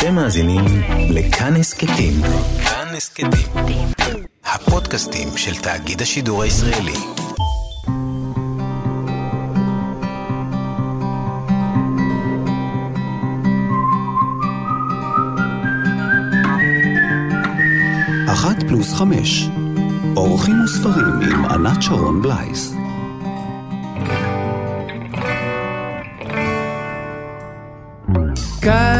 אתם מאזינים לכאן הסכתים. כאן הסכתים. הפודקאסטים של תאגיד השידור הישראלי. אחת פלוס חמש. אורחים וספרים עם ענת שרון בלייס. קר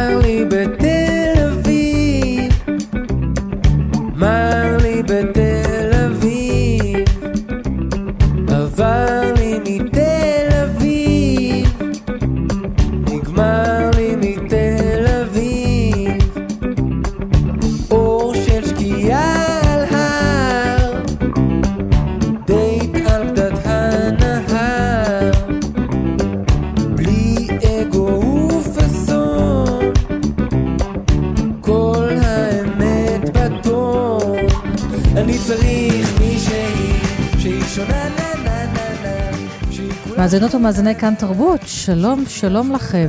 מאזינות ומאזיני כאן תרבות, שלום, שלום לכם.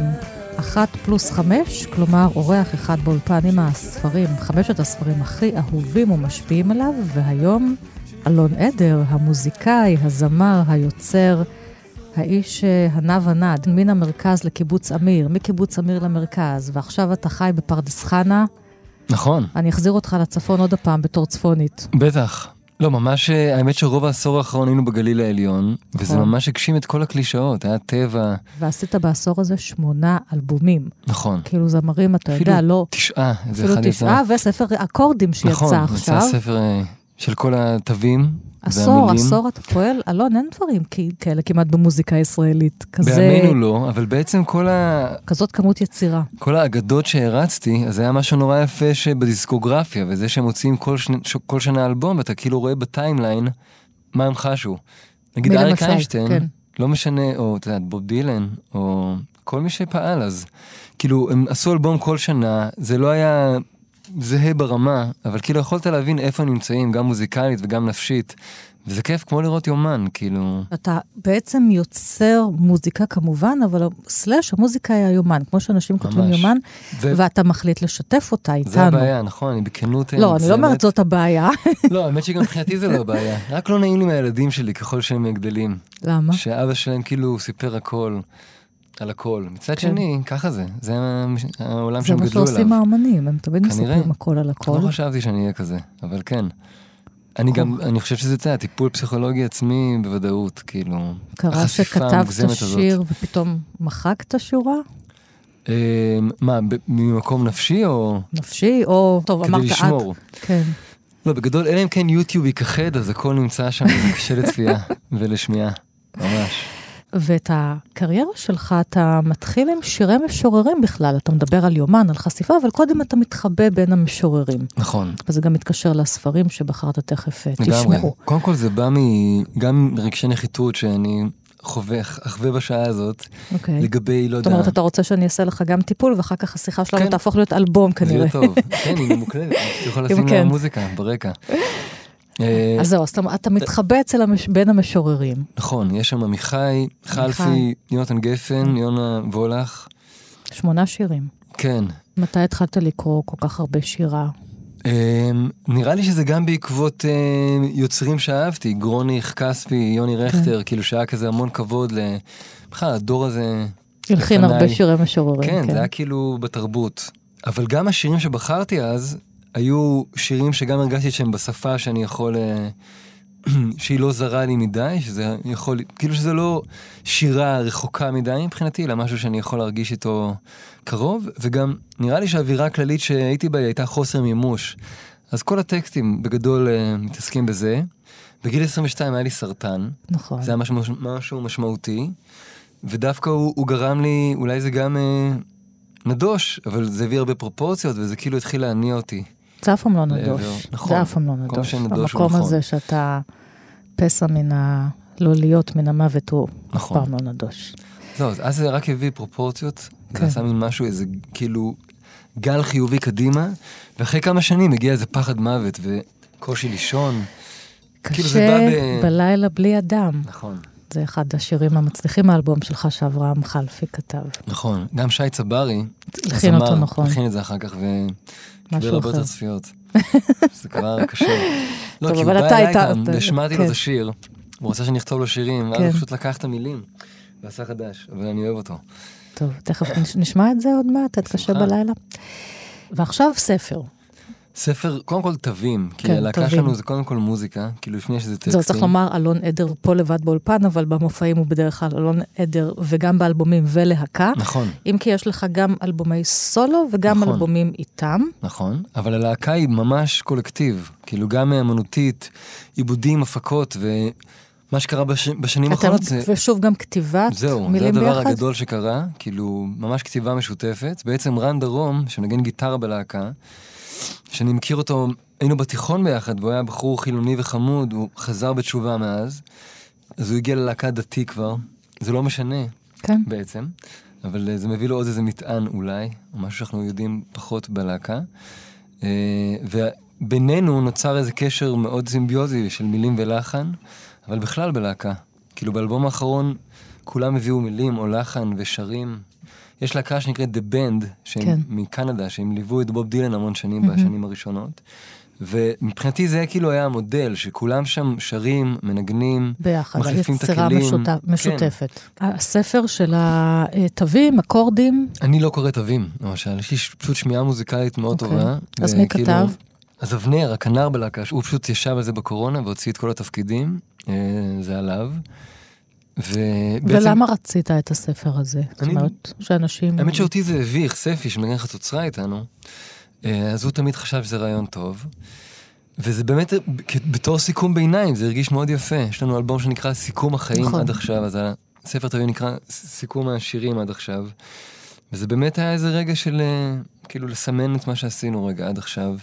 אחת פלוס חמש, כלומר אורח אחד באולפן עם הספרים, חמשת הספרים הכי אהובים ומשפיעים עליו, והיום אלון עדר, המוזיקאי, הזמר, היוצר, האיש אה, הנע ונד, מן המרכז לקיבוץ אמיר, מקיבוץ אמיר למרכז, ועכשיו אתה חי בפרדס חנה, נכון, אני אחזיר אותך לצפון עוד הפעם בתור צפונית. בטח. לא, ממש, אה, האמת שרוב העשור האחרון היינו בגליל העליון, וזה נכון. ממש הגשים את כל הקלישאות, היה טבע, ועשית בעשור הזה שמונה אלבומים. נכון. כאילו זמרים, אתה אפילו יודע, לא... תשעה, איזה אפילו אחד יצא. תשעה, וספר אקורדים שיצא נכון, עכשיו. יצא ספר אה, של כל התווים עשור, והמילים. עשור אתה פועל, אלון, אין דברים כאלה כמעט במוזיקה הישראלית. כזה, בימינו לא, אבל בעצם כל, ה... כזאת כמות יצירה. כל האגדות שהרצתי, אז היה משהו נורא יפה שבדיסקוגרפיה, וזה שהם מוציאים כל, שני, ש... כל שנה אלבום, ואתה כאילו רואה בטיימליין מה הם חשו. נגיד אריק? איינשטיין, כן. לא משנה, או אתה יודע, בוב דילן, או כל מי שפעל אז. כאילו, הם עשו אלבום כל שנה, זה לא היה זהה ברמה, אבל כאילו יכולת להבין איפה נמצאים, גם מוזיקלית וגם נפשית. וזה כיף כמו לראות יומן, כאילו... אתה בעצם יוצר מוזיקה כמובן, אבל סלאש המוזיקה היא היומן, כמו שאנשים כותבים ממש. יומן, ו- ואתה מחליט לשתף אותה איתנו. זה הבעיה, נכון, אני בכנות... לא, אני לא. אומרת זאת הבעיה. לא, האמת שגם מבחינתי זה לא הבעיה. רק לא נעים לי מהילדים שלי ככל שהם גדלים. למה? שאבא שלהם כאילו סיפר הכל, על הכל. מצד כן. שני, ככה זה. זה העולם זה שהם מה גדלו שעושים אליו. האמנים, הם תמיד. מספרים הכל על הכל. לא חשבתי שאני אהיה כזה, אבל כן. אני גם, אני חושב שזה יצא, טיפול פסיכולוגי עצמי בוודאות, כאילו, קרה החשיפה שכתבת המוגזמת הזאת. שיר ופתאום מחקת שורה? אה, מה, ב- ממקום נפשי או נפשי, או... טוב, כדי אמרת את. לשמור? כן. לא, בגדול, אלא אם כן יוטיוב ייכחד, אז הכל נמצא שם, זה קשה לצפייה ולשמיעה, ממש. ואת הקריירה שלך אתה מתחיל עם שירי משוררים בכלל, אתה מדבר על יומן, על חשיפה, אבל קודם אתה מתחבא בין המשוררים. נכון. וזה גם מתקשר לספרים שבחרת תכף אה, לגמרי. תשמעו. קודם כל זה בא מ... גם מרגשי נחיתות שאני חווה, אחווה בשעה הזאת, אוקיי. לגבי, לא זאת יודע, אומרת, אתה רוצה שאני אעשה לך גם טיפול, ואחר כך השיחה שלנו כן. תהפוך להיות אלבום זה כנראה. יהיה טוב. כן, היא ממוקלדת, אתה יכול לשים כן. לה מוזיקה ברקע. אה, אז זהו, אז אתה- מתחבא אצל. בין המשוררים. נכון, יש שם עמיחי, חלפי, יונתן גפן, יונה וולך. שמונה שירים. כן. מתי התחלת לקרוא כל כך הרבה שירה? אה, נראה לי שזה גם בעקבות אה, יוצרים שאהבתי, גרוניך, כספי, יוני רכטר, כאילו שהיה כזה המון כבוד ל... בכלל, הדור הזה... הלחין. הרבה שירי משוררים. כן, זה היה כאילו בתרבות. אבל גם השירים שבחרתי אז, היו שירים שגם הרגשתי שהם בשפה שאני יכול... אה, שהיא לא זרה לי מדי, שזה יכול... כאילו שזה לא שירה רחוקה מדי מבחינתי, אלא משהו שאני יכול להרגיש איתו קרוב, וגם נראה לי שהאווירה הכללית שהייתי בה הייתה חוסר מימוש. אז כל הטקסטים בגדול אה, מתעסקים בזה. בגיל 22 היה לי סרטן, נכון. זה היה משהו, משהו משמעותי, ודווקא הוא, הוא גרם לי, אולי זה גם אה, נדוש, אבל זה הביא הרבה פרופורציות, וזה כאילו התחיל להניע אותי. זה אף פעם לא לעבר, נדוש. נכון. זה אף פעם לא נדוש. המקום נכון. הזה שאתה פסע מן ה... לא להיות מן המוות הוא אף נכון. פעם לא נדוש. זהו, אז- זה רק הביא פרופורציות, כן. זה עשה מין משהו, איזה כאילו גל חיובי קדימה, ואחרי כמה שנים הגיע איזה פחד מוות וקושי לישון. כאילו קשה בא ב- בלילה בלי אדם. נכון. זה אחד השירים המצליחים מהאלבום שלך שאברהם חלפי כתב. נכון, גם שי צברי, הכין אותו נכון. הכין את זה אחר כך וקיבל הרבה. יותר צפיות. זה כבר קשה. לא, כי הוא בא אליי גם, והשמעתי לו כן. את השיר, הוא רצה שאני אכתוב לו שירים, ואז כן. הוא פשוט לקח את המילים ועשה חדש, אבל אני אוהב אותו. טוב, תכף נש- נשמע את זה עוד מעט, תתקשר בשמחה. בלילה. ועכשיו ספר. ספר, קודם כל תווים, כי כן, הלהקה. שלנו זה קודם כל מוזיקה, כאילו לפני שזה טקסטים. זהו, צריך לומר, אלון עדר פה לבד באולפן, אבל במופעים הוא בדרך כלל אלון עדר, וגם באלבומים ולהקה. נכון, אם כי יש לך גם אלבומי סולו וגם נכון. אלבומים איתם. נכון, אבל הלהקה היא ממש קולקטיב, כאילו גם אמנותית, עיבודים, הפקות, ומה שקרה בש... בשנים האחרונות זה... ושוב גם כתיבת זהו, זה מילים הדבר ביחד. הגדול שקרה, כאילו, ממש כתיבה משותפת. בעצם רן דרום, שמנגן גיטרה בלהקה, שאני מכיר אותו, היינו בתיכון ביחד, והוא היה בחור חילוני וחמוד, הוא חזר בתשובה מאז, אז הוא הגיע ללהקה דתי כבר, זה לא משנה כן. בעצם, אבל אה, זה מביא לו עוד איזה מטען אולי, או משהו שאנחנו יודעים פחות בלהקה. אה, ובינינו נוצר איזה קשר מאוד סימביוזי של מילים ולחן, אבל בכלל בלהקה. כאילו באלבום האחרון כולם הביאו מילים או לחן ושרים. יש להקה שנקראת The Band, שהם כן. מקנדה, שהם ליוו את בוב דילן המון שנים בשנים הראשונות. ומבחינתי זה כאילו היה המודל, שכולם שם שרים, מנגנים, ביחד, מחליפים את יצירה הכלים. משותף, כן. משותפת. הספר של התווים, אקורדים, אני לא קורא תווים, למשל, יש לי פשוט שמיעה מוזיקלית מאוד אוקיי. טובה. אז וכאילו- מי כתב? אז אבנר, הכנר בלהקה, הוא פשוט ישב על זה בקורונה והוציא את כל התפקידים, אה, זה עליו. ובעצם, ולמה רצית את הספר הזה? זאת אני- אומרת, שאנשים... האמת שאותי זה הביך, ספי, שמנגן חצוצרה איתנו, אה, אז הוא תמיד חשב שזה רעיון טוב. וזה באמת, בתור סיכום ביניים, זה הרגיש מאוד יפה. יש לנו אלבום שנקרא סיכום החיים נכון. עד עכשיו, אז הספר תמיד נקרא סיכום השירים עד עכשיו. וזה באמת היה איזה רגע של אה, כאילו לסמן את מה שעשינו רגע עד עכשיו.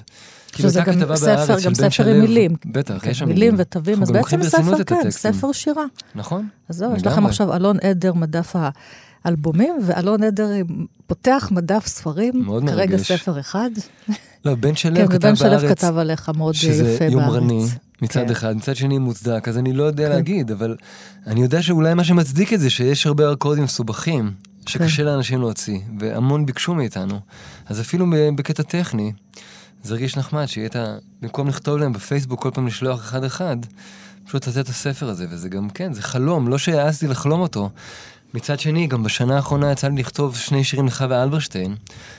כאילו שזה גם ספר, גם ספר. עם מילים. בטח, כן, יש שם מילים ותווים, אז בעצם ספר, כן. ספר שירה. נכון. אז זהו, יש לכם. עכשיו אלון עדר מדף האלבומים, ואלון עדר פותח מדף ספרים, מאוד כרגע מרגש. ספר אחד. לא, בן שלו כן, כתב ובן שלו בארץ כתב עליך מאוד יפה בארץ. שזה יומרני מצד כן. אחד, מצד שני מוצדק, אז אני לא יודע להגיד, אבל אני יודע שאולי מה שמצדיק את זה, שיש הרבה אקורדים מסובכים, שקשה כן. לאנשים להוציא, והמון ביקשו מאיתנו. אז אפילו בקטע טכני, זה הרגיש נחמד שיהיה את ה... במקום לכתוב להם בפייסבוק כל פעם לשלוח אחד-אחד, פשוט לתת את הספר הזה, וזה גם, כן, זה חלום, לא שהעזתי לחלום אותו. מצד שני, גם בשנה האחרונה יצא לי לכתוב שני שירים לחווה אלברשטיין,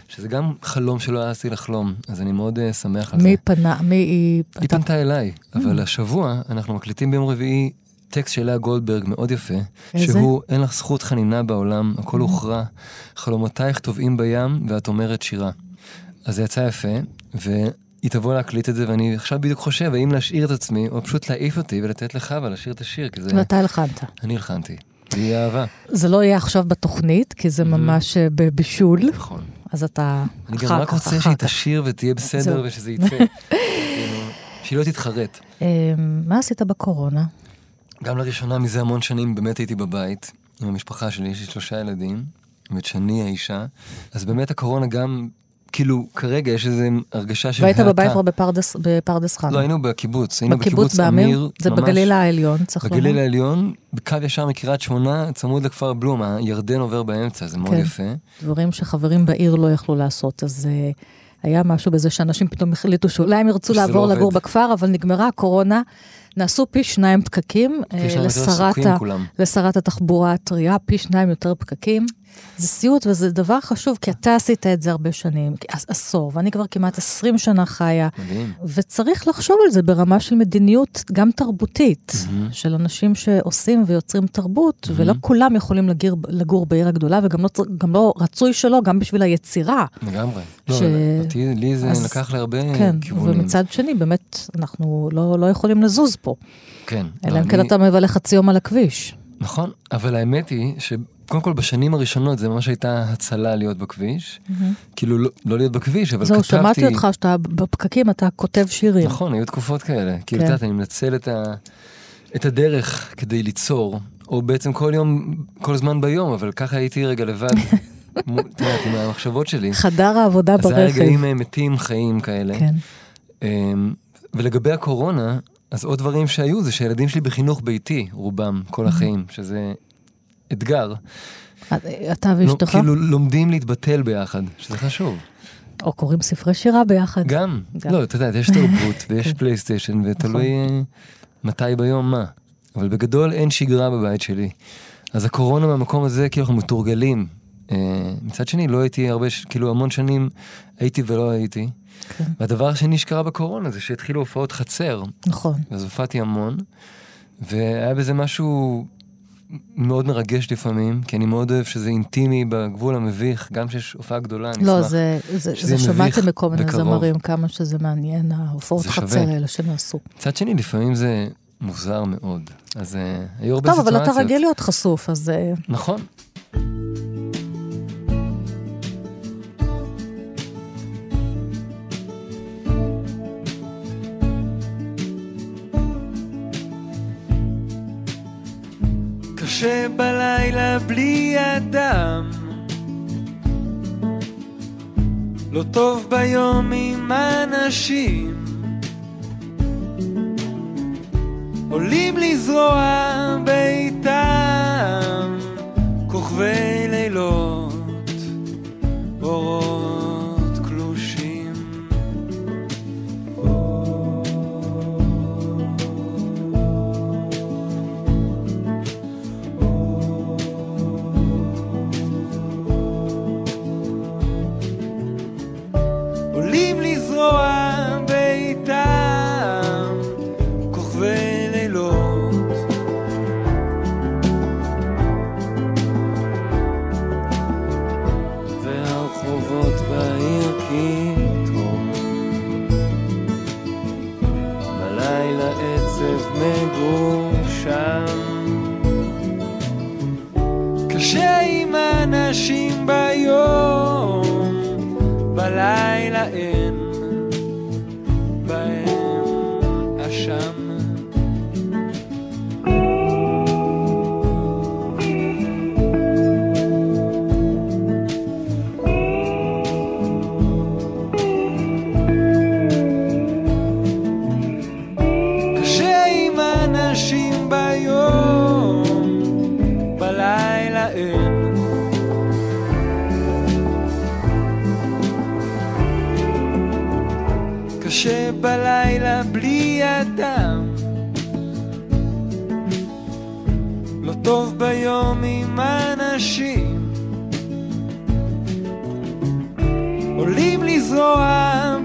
שזה גם חלום שלא העזתי לחלום, אז אני מאוד uh, שמח על זה. מי פנה, מי היא... היא אתה- פנתה אליי, Mm. אבל השבוע אנחנו מקליטים ביום רביעי טקסט של לאה גולדברג מאוד יפה, איזה? שהוא אין לך זכות חנינה בעולם, Mm. הכל הוכרע, חלומותייך טובעים בים ואת אומרת שירה. אז זה יצא יפה, והיא תבוא להקליט את זה, ואני עכשיו בדיוק חושב האם להשאיר את עצמי, או פשוט להעיף אותי ולתת לחווה לשיר את השיר, כי זה... ואתה הלחנת. אני הלחנתי, והיא אהבה. זה לא יהיה עכשיו בתוכנית, כי זה ממש אה, בבישול, נכון. אז אתה אני גם רק רוצה שהיא. תשיר ותהיה בסדר. ושזה יצא. כאילו, שהיא לא תתחרט. אה, מה עשית בקורונה? גם לראשונה מזה המון שנים באמת הייתי בבית עם המשפחה שלי, יש לי שלושה ילדים, ואת שני האישה, אז באמת הקורונה גם, כאילו, כרגע יש איזו הרגשה של והיית. בבית כבר בפרדס- בפרדס חנה. לא, היינו בקיבוץ, היינו בקיבוץ בקיבוץ באמיר? אמיר, זה ממש בגליל העליון, צריך לומר. בגליל העליון, בקו ישר מקריית שמונה, צמוד לכפר בלום, הירדן עובר באמצע, זה מאוד כן. יפה. דברים שחברים בעיר לא יכלו לעשות, אז אה, היה משהו בזה שאנשים פתאום החליטו שאולי הם ירצו לא לעבור עובד. לגור בכפר, אבל נגמרה הקורונה, נעשו פי שניים פקקים. יש אה, לנו יותר לשרת ה-. לשרת התחבורה הטריה, פי שניים יותר פקקים. זה סיוט וזה דבר חשוב, כי אתה עשית את זה הרבה שנים, עש- עשור, ואני כבר כמעט 20 שנה חיה, מדהים. וצריך לחשוב על זה ברמה של מדיניות גם תרבותית, של אנשים שעושים ויוצרים תרבות, ולא כולם יכולים לגיר, לגור בעיר הגדולה, וגם לא, גם לא רצוי שלא, גם בשביל היצירה. לגמרי. לא, ש- אותי, לי זה אז- לקח להרבה כן, כיוונים. ומצד שני, באמת, אנחנו לא, לא יכולים לזוז פה, כן. אלא לא, אם כן אני- אתה מבלה חצי יום על הכביש. נכון, אבל האמת היא שקודם כל בשנים הראשונות זה ממש הייתה הצלה להיות בכביש. כאילו לא, לא להיות בכביש, אבל זהו, כתבתי... שמעתי אותך שאתה בפקקים, אתה כותב שירים. נכון, היו תקופות כאלה. כאילו, כן. את יודעת, אני מנצל את, ה... את הדרך כדי ליצור, או בעצם כל יום, כל זמן ביום, אבל ככה הייתי רגע לבד, את יודעת, עם המחשבות שלי. חדר העבודה אז זה היה ברכב. רגעים אה, מתים חיים כאלה. כן. אמ, ולגבי הקורונה, אז עוד דברים שהיו זה שהילדים שלי בחינוך ביתי, רובם, כל החיים, שזה אתגר. אתה ואשתך? כאילו לומדים להתבטל ביחד, שזה חשוב. או קוראים ספרי שירה ביחד. גם. לא, אתה יודע, יש תרבות ויש פלייסטיישן, ותלוי נכון. מתי ביום מה. אבל בגדול אין שגרה בבית שלי. אז הקורונה מהמקום הזה, כאילו אנחנו מתורגלים. אה, מצד שני, לא הייתי הרבה, כאילו המון שנים הייתי ולא הייתי. כן. והדבר השני שקרה בקורונה זה שהתחילו הופעות חצר, נכון. אז הופעתי המון, והיה בזה משהו מאוד מרגש לפעמים, כי אני מאוד אוהב שזה אינטימי בגבול המביך, גם כשיש הופעה גדולה, אני לא, אשמח. זה, זה, שזה זה מביך שמעתם מכל מיני. זמרים כמה שזה מעניין, ההופעות. חצר האלה שנעשו. מצד שני, לפעמים זה מוזר מאוד. אז אה, היו הרבה טוב, אבל סיטואציות. אתה רגיל להיות חשוף, אז אה, נכון. קשה בלילה בלי אדם. לא טוב ביום עם אנשים. עולים לזרוע ביתם כוכבי לא טוב ביום עם אנשים עולים לזרוע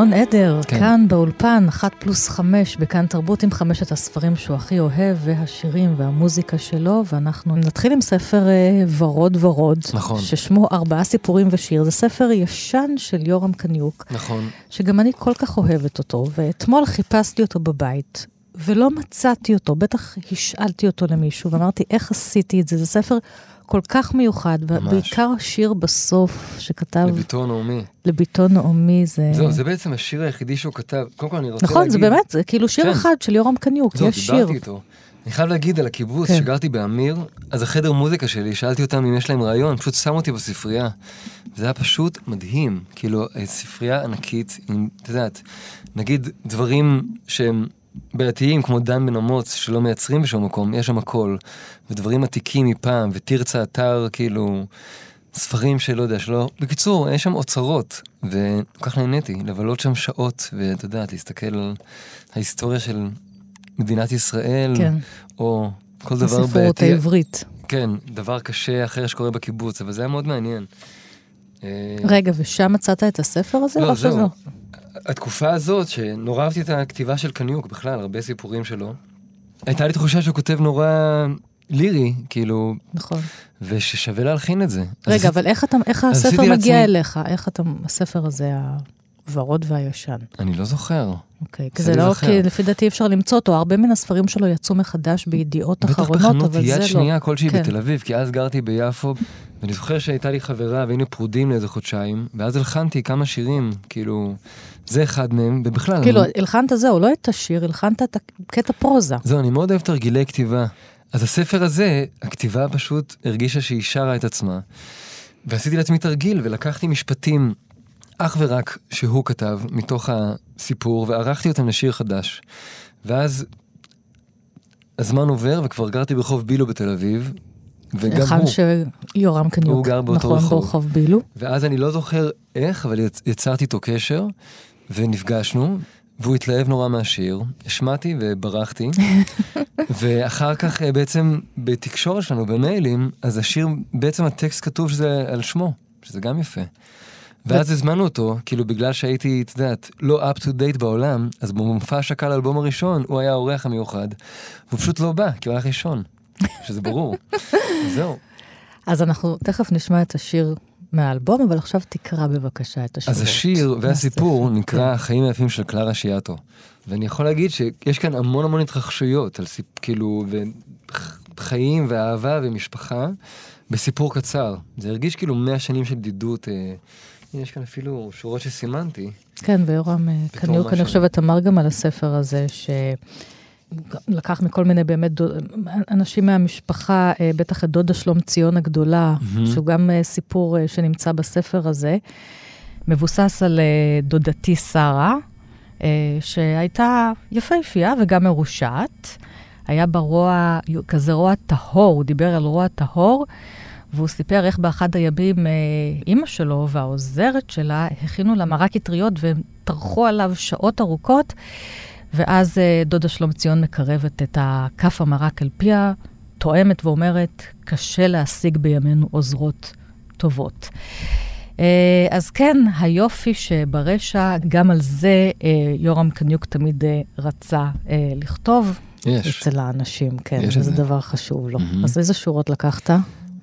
אלון עדר, כן. כאן באולפן, אחת פלוס חמש, בכאן תרבות עם חמשת הספרים שהוא הכי אוהב, והשירים והמוזיקה שלו, ואנחנו נתחיל עם ספר אה, ורוד ורוד. נכון. ששמו ארבעה סיפורים ושיר. זה ספר ישן של יורם קניוק, נכון. שגם אני כל כך אוהבת אותו, ואתמול חיפשתי אותו בבית, ולא מצאתי אותו, בטח השאלתי אותו למישהו, ואמרתי, איך עשיתי את זה? זה ספר כל כך מיוחד, ממש. ובעיקר השיר בסוף שכתב לביתו נעמי. לביתו נעמי, זה... זהו, זה בעצם השיר היחידי שהוא כתב. קודם כל אני רוצה להגיד... נכון, זה באמת, זה כאילו שיר כן. אחד של יורם קניוק, זהו, יש שיר. דיברתי איתו. אני חייב להגיד על הקיבוץ, כן. שגרתי באמיר, אז החדר מוזיקה שלי, שאלתי אותם אם יש להם רעיון, פשוט שמו אותי בספרייה. זה היה פשוט מדהים, כאילו, אה, ספרייה ענקית, עם, את יודעת, נגיד דברים שהם בעייתיים, כמו דן בן אמוץ, שלא מייצרים בשום מקום, יש שם הכל. ודברים עתיקים מפעם, ותרצה אתר, כאילו, ספרים שלא יודע, שלא... בקיצור, יש שם אוצרות, וכל כך נהניתי, לבלות שם שעות, ואת יודעת, להסתכל על ההיסטוריה של מדינת ישראל, כן, או כל דבר הספרות בעייתי. העברית. כן, דבר קשה אחר שקורה בקיבוץ, אבל זה היה מאוד מעניין. אה, רגע, ושם מצאת את הספר הזה? לא, זהו. שלא? התקופה הזאת, שנורא אהבתי את הכתיבה של קניוק בכלל, הרבה סיפורים שלו, הייתה לי תחושה שהוא כותב נורא לירי, כאילו, נכון. וששווה להלחין את זה. רגע, אבל איך אתה, איך הספר מגיע לעצמי- אליך? איך אתה, הספר הזה, הוורוד והישן? אני לא זוכר. אוקיי, כי זה לא, להיזכר. כי לפי דעתי אפשר למצוא אותו, הרבה מן הספרים שלו יצאו מחדש בידיעות בטח אחרונות, בחנות אבל יד זה לא. שנייה כלשהי כן. בתל אביב, כי אז גרתי ביפו, ואני זוכר שהייתה לי חברה והיינו פרודים לאיזה חודשיים, ואז הלחנתי כמה שירים, כאילו, זה אחד מהם, ובכלל, כאילו, אני, הלחנת זהו, לא את השיר, הלחנת את הקטע פרוזה. זהו, אני מאוד אוהב תרגילי כתיבה. אז הספר הזה, הכתיבה פשוט הרגישה שהיא שרה את עצמה. ועשיתי לעצמי תרגיל, ולקחתי משפטים אך ורק שהוא כתב, מתוך הסיפור, וערכתי אותם לשיר חדש. ואז הזמן עובר, וכבר גרתי ברחוב בילו בתל אביב, וגם היכן הוא. שיורם קניוק. הוא גר באותו נכון, רחוב. ברחוב בילו. ואז אני לא זוכר איך, אבל יצ- יצרתי איתו קשר, ונפגשנו, והוא התלהב נורא מהשיר, השמעתי וברחתי, ואחר כך אה, בעצם בתקשורת שלנו, במיילים, אז השיר, בעצם הטקסט כתוב שזה על שמו, שזה גם יפה. ואז הזמנו אותו, כאילו בגלל שהייתי, את יודעת, לא up to date בעולם, אז במופע השקה לאלבום הראשון, הוא היה האורח המיוחד, והוא פשוט לא בא, כי הוא הלך לישון, שזה ברור. זהו. אז אנחנו תכף נשמע את השיר מהאלבום, אבל עכשיו תקרא בבקשה את השורות. אז השיר והסיפור. נקרא. החיים היפים של קלרה שיאטו. ואני יכול להגיד שיש כאן המון המון התרחשויות, על סיפ... כאילו, וחיים ואהבה ומשפחה, בסיפור קצר. זה הרגיש כאילו מאה שנים של בדידות. אה... יש כאן אפילו שורות שסימנתי. כן, ויורם אה, קניוק, אני. חושבת, אמר גם על הספר הזה, שלקח מכל מיני באמת דו- אנשים מהמשפחה, אה, בטח את דודה שלום ציון הגדולה, מהמם. שהוא גם אה, סיפור אה, שנמצא בספר הזה, מבוסס על דודתי שרה, שהייתה יפהפייה וגם מרושעת. היה בה רוע, כזה רוע טהור, הוא דיבר על רוע טהור, והוא סיפר איך באחד הימים אימא שלו והעוזרת שלה הכינו לה מרק אטריות והם טרחו עליו שעות ארוכות, ואז אה, דודה שלום ציון מקרבת את הכף המרק אל פיה, תואמת ואומרת, קשה להשיג בימינו עוזרות טובות. אה, אז כן, היופי שברשע, גם על זה אה, יורם קניוק תמיד רצה לכתוב. יש. אצל האנשים, כן, יש וזה זה. דבר חשוב לו. מהמם. אז איזה שורות לקחת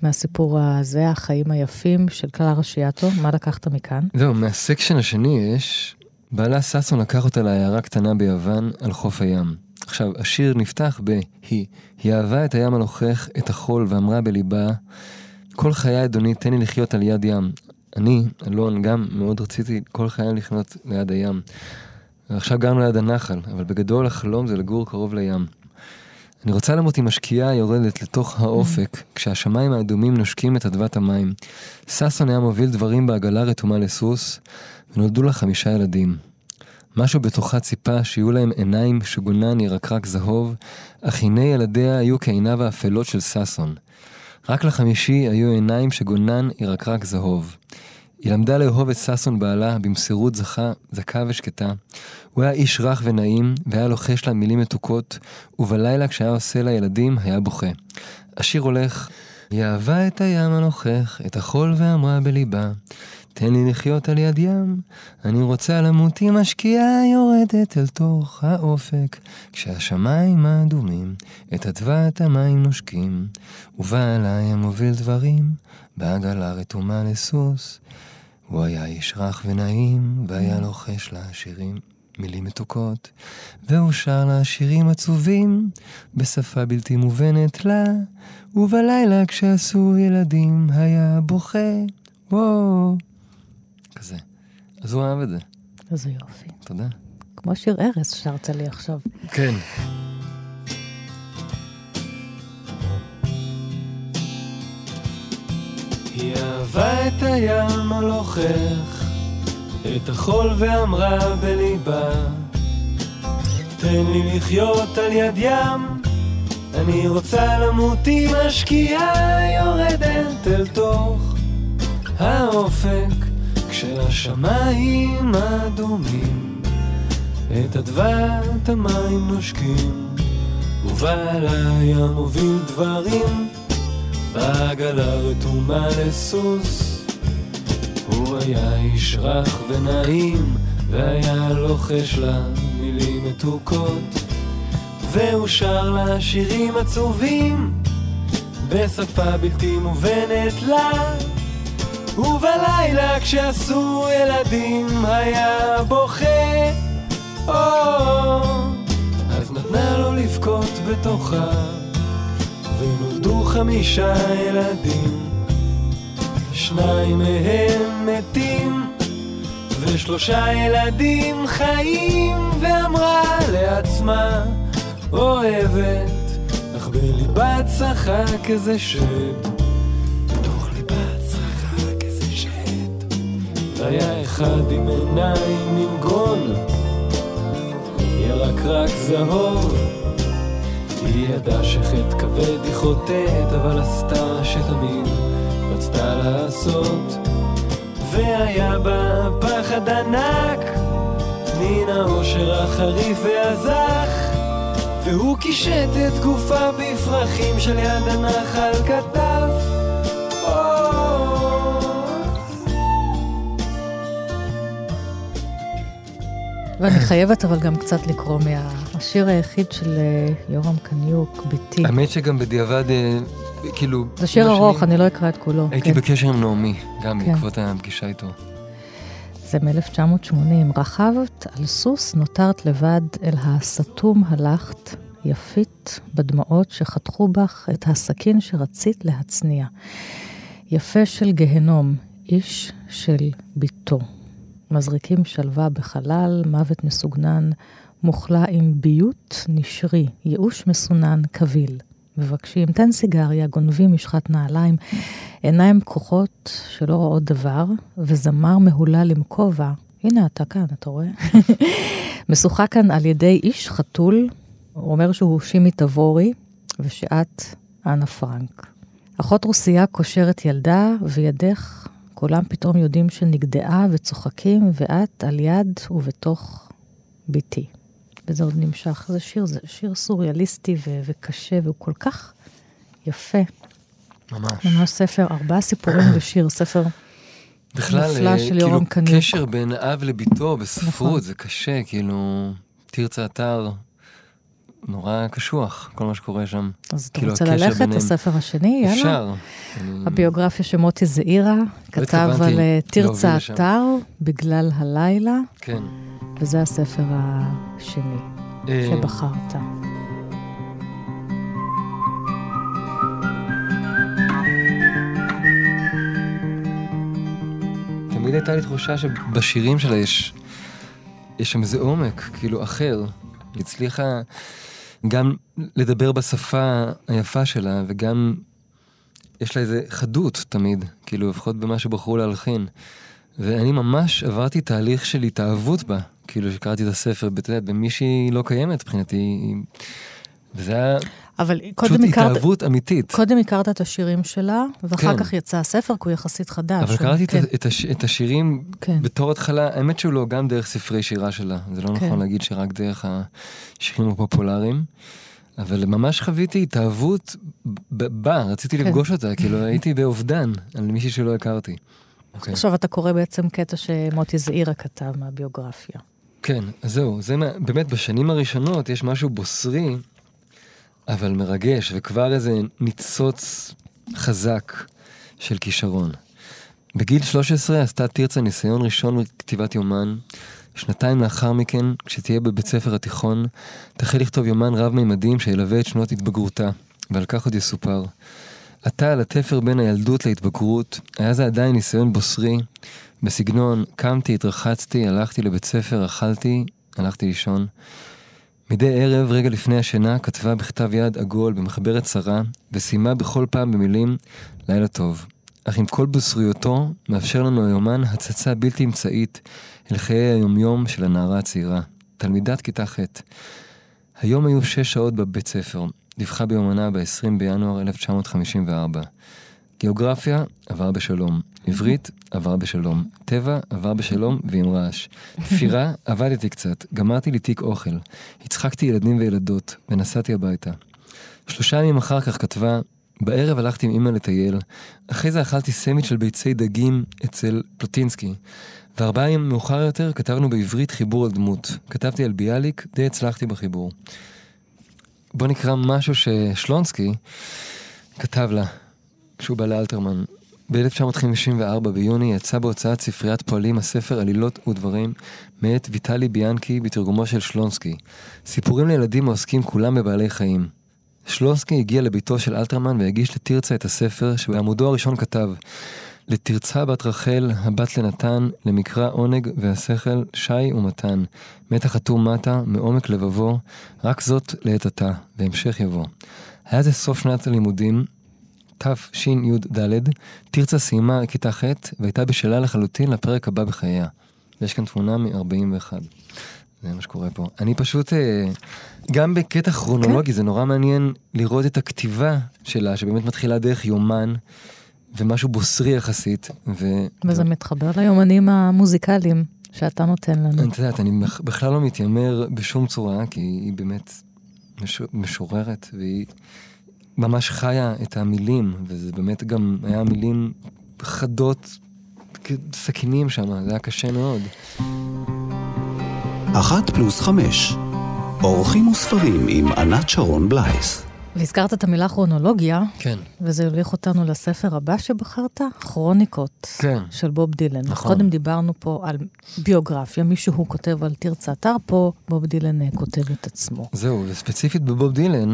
מהסיפור הזה, החיים היפים של קלרה שיאטו? מה לקחת מכאן? זהו, מהסקשן השני יש, בעלה ששון לקח אותה לעיירה קטנה ביוון על חוף הים. עכשיו, השיר נפתח ב-היא. היא אהבה את הים הנוכח, את החול, ואמרה בליבה, כל חיי אדוני, תן לי לחיות על יד ים. אני, אלון, גם מאוד רציתי כל חיי לחיות ליד הים. ועכשיו גרנו ליד הנחל, אבל בגדול החלום זה לגור קרוב לים. אני רוצה למות עם השקיעה היורדת לתוך האופק, כשהשמיים האדומים נושקים את אדוות המים. ששון היה מוביל דברים בעגלה רתומה לסוס, ונולדו לה חמישה ילדים. משהו בתוכה ציפה שיהיו להם עיניים שגונן ירקרק זהוב, אך הנה ילדיה היו כעיניו האפלות של ששון. רק לחמישי היו עיניים שגונן ירקרק זהוב. היא למדה לאהוב את ששון בעלה במסירות זכה, זכה ושקטה. הוא היה איש רך ונעים, והיה לוחש לה מילים מתוקות, ובלילה כשהיה עושה לה ילדים, היה בוכה. השיר הולך, היא אהבה את הים הנוכח, את החול ואמרה בליבה, תן לי לחיות על יד ים, אני רוצה למות עם השקיעה יורדת אל תוך האופק, כשהשמיים האדומים את אדוות המים נושקים, ובא אליי המוביל דברים, בעגלה רתומה לסוס. הוא היה איש רך ונעים, והיה לוחש לה שירים, מילים מתוקות, והוא שר לה שירים עצובים, בשפה בלתי מובנת לה, ובלילה כשעשו ילדים היה בוכה, וואו. כזה. אז הוא אהב את זה. איזה יופי. תודה. כמו שיר ארז שרת לי עכשיו. כן. היא אהבה את הים הלוכך, את החול ואמרה בליבה, תן לי לחיות על יד ים, אני רוצה למות עם השקיעה יורדת אל תוך האופק, כשהשמיים אדומים, את אדוות המים נושקים, ובעלי המוביל דברים, בעגלה רתומה לסוס. הוא היה איש רך ונעים, והיה לוחש לה מילים מתוקות, והוא שר לה שירים עצובים, בשפה בלתי מובנת לה. ובלילה כשעשו ילדים היה בוכה, או, אז נתנה לו לבכות בתוכה. ונולדו חמישה ילדים, שניים מהם מתים, ושלושה ילדים חיים, ואמרה לעצמה, אוהבת, אך בליבה צחק איזה שד. והיה אחד עם עיניים עם גרון, ירק רק זהוב. היא ידעה שחטא כבד היא חוטאת, אבל עשתה שתמיד רצתה לעשות. והיה בה פחד ענק, מן העושר החריף והזך. והוא קישט את גופה בפרחים של יד הנחל כתב. ואני חייבת אבל גם קצת לקרוא מהשיר היחיד של אה, יורם קניוק, ביתי. האמת שגם בדיעבד, אה, כאילו... זה שיר ארוך, אני לא אקרא את כולו. הייתי כן. בקשר עם נעמי, גם כן. בעקבות הפגישה איתו. זה מ-1980. רכבת על סוס, נותרת לבד, אל הסתום הלכת, יפית בדמעות שחתכו בך את הסכין שרצית להצניע. יפה של גהנום, איש של ביתו. מזריקים שלווה בחלל, מוות מסוגנן, מוכלה עם ביות נשרי, ייאוש מסונן, קביל. מבקשים, תן סיגריה, גונבים משחת נעליים, עיניים פקוחות שלא רואות דבר, וזמר מהולל עם כובע. הנה אתה כאן, אתה רואה? משוחק כאן על ידי איש חתול, הוא אומר שהוא שימי תבורי, ושאת אנה פרנק. אחות רוסייה קושרת ילדה, וידך, כולם פתאום יודעים שנגדעה וצוחקים, ואת על יד ובתוך ביתי. וזה עוד נמשך. זה שיר, זה שיר סוריאליסטי ו- וקשה, והוא כל כך יפה. ממש. ממש ספר, ארבעה סיפורים בשיר, ספר בכלל, נפלא אה, של כאילו, יורם קניוק. קשר בין אב לביתו בספרות, נכון. זה קשה, כאילו, תרצה אתר, נורא קשוח, כל מה שקורה שם. אז אתה כאילו, רוצה ללכת ביניהם. לספר השני? יאללה. אפשר. הביוגרפיה שמוטי זעירה כתב התכוונתי על אה, תרצה. אתר בגלל הלילה, כן. וזה הספר השני אה, שבחרת. תמיד הייתה לי תחושה שבשירים שלה יש, יש שם איזה עומק, כאילו, אחר. היא הצליחה גם לדבר בשפה היפה שלה, וגם יש לה איזה חדות תמיד, כאילו, לפחות במה שבחרו להלחין. ואני ממש עברתי תהליך של התאהבות בה, כאילו, שקראתי את הספר, אתה יודע, במישהי לא קיימת מבחינתי. וזה היה אבל פשוט קודם הכרת, התאהבות אמיתית. קודם הכרת את השירים שלה, ואחר כן. כך יצא הספר, כי הוא יחסית חדש. אבל קראתי את כן, את הש- את השירים כן. בתור התחלה, האמת שהוא לא, גם דרך ספרי שירה שלה. זה לא כן. נכון להגיד שרק דרך השירים הפופולריים. אבל ממש חוויתי התאהבות בה, רציתי כן. לפגוש אותה, כאילו הייתי באובדן על מישהי שלא הכרתי. אוקיי. עכשיו אתה קורא בעצם קטע שמוטי זעירה כתב מהביוגרפיה. כן, אז זהו, זה מה- באמת בשנים הראשונות יש משהו בוסרי, אבל מרגש, וכבר איזה ניצוץ חזק של כישרון. בגיל 13 עשתה תרצה ניסיון ראשון בכתיבת יומן. שנתיים לאחר מכן, כשתהיה בבית ספר התיכון, תחל לכתוב יומן רב-מימדים שילווה את שנות התבגרותה, ועל כך עוד יסופר. עתה על התפר בין הילדות להתבגרות, היה זה עדיין ניסיון בוסרי, בסגנון קמתי, התרחצתי, הלכתי לבית ספר, אכלתי, הלכתי לישון. מדי ערב, רגע לפני השינה, כתבה בכתב יד עגול במחברת צרה, וסיימה בכל פעם במילים לילה טוב. אך עם כל בוסריותו, מאפשר לנו היומן הצצה בלתי אמצעית אל חיי היומיום של הנערה הצעירה. תלמידת כיתה ח'. היום היו שש שעות בבית ספר. דיווחה ביומנה ב-20 בינואר 1954. גיאוגרפיה עבר בשלום. עברית עבר בשלום. טבע עבר בשלום ועם רעש. תפירה עבדתי קצת, גמרתי לי תיק אוכל. הצחקתי ילדים וילדות, ונסעתי הביתה. שלושה ימים אחר כך כתבה, בערב הלכתי עם אמא לטייל, אחרי זה אכלתי סמיץ' של ביצי דגים אצל פלוטינסקי, וארבעה ימים מאוחר יותר כתבנו בעברית חיבור על דמות. כתבתי על ביאליק, די הצלחתי בחיבור. בוא נקרא משהו ששלונסקי כתב לה כשהוא בא לאלתרמן. ב-1954 ביוני יצא בהוצאת ספריית פועלים הספר עלילות ודברים מאת ויטלי ביאנקי בתרגומו של שלונסקי. סיפורים לילדים העוסקים כולם בבעלי חיים. שלונסקי הגיע לביתו של אלתרמן והגיש לתרצה את הספר שבעמודו הראשון כתב לתרצה בת רחל, הבת לנתן, למקרא עונג והשכל, שי ומתן. מתח חתום מטה, מעומק לבבו, רק זאת לעת עתה, והמשך יבוא. היה זה סוף שנת הלימודים, תשי"ד, תרצה סיימה כיתה ח' והייתה בשלה לחלוטין לפרק הבא בחייה. ויש כאן תמונה מ-41. זה מה שקורה פה. אני פשוט, אה, גם בקטע כרונולוגי, זה נורא מעניין לראות את הכתיבה שלה, שבאמת מתחילה דרך יומן, ומשהו בוסרי יחסית, ו... וזה מתחבר ליומנים המוזיקליים שאתה נותן לנו. את יודעת, אני בכ- בכלל לא מתיימר בשום צורה, כי היא באמת מש... משוררת, והיא ממש חיה את המילים, וזה באמת גם היה מילים חדות, סכינים שם, זה היה קשה מאוד. אחת פלוס חמש. אורחים וספרים עם ענת שרון בלייס. והזכרת את המילה כרונולוגיה, כן. וזה יוליך אותנו לספר הבא שבחרת, כרוניקות. כן. של בוב דילן. נכון. קודם דיברנו פה על ביוגרפיה, מישהו כותב על תרצה אתר, פה בוב דילן אה, כותב את עצמו. זהו, וספציפית בבוב דילן,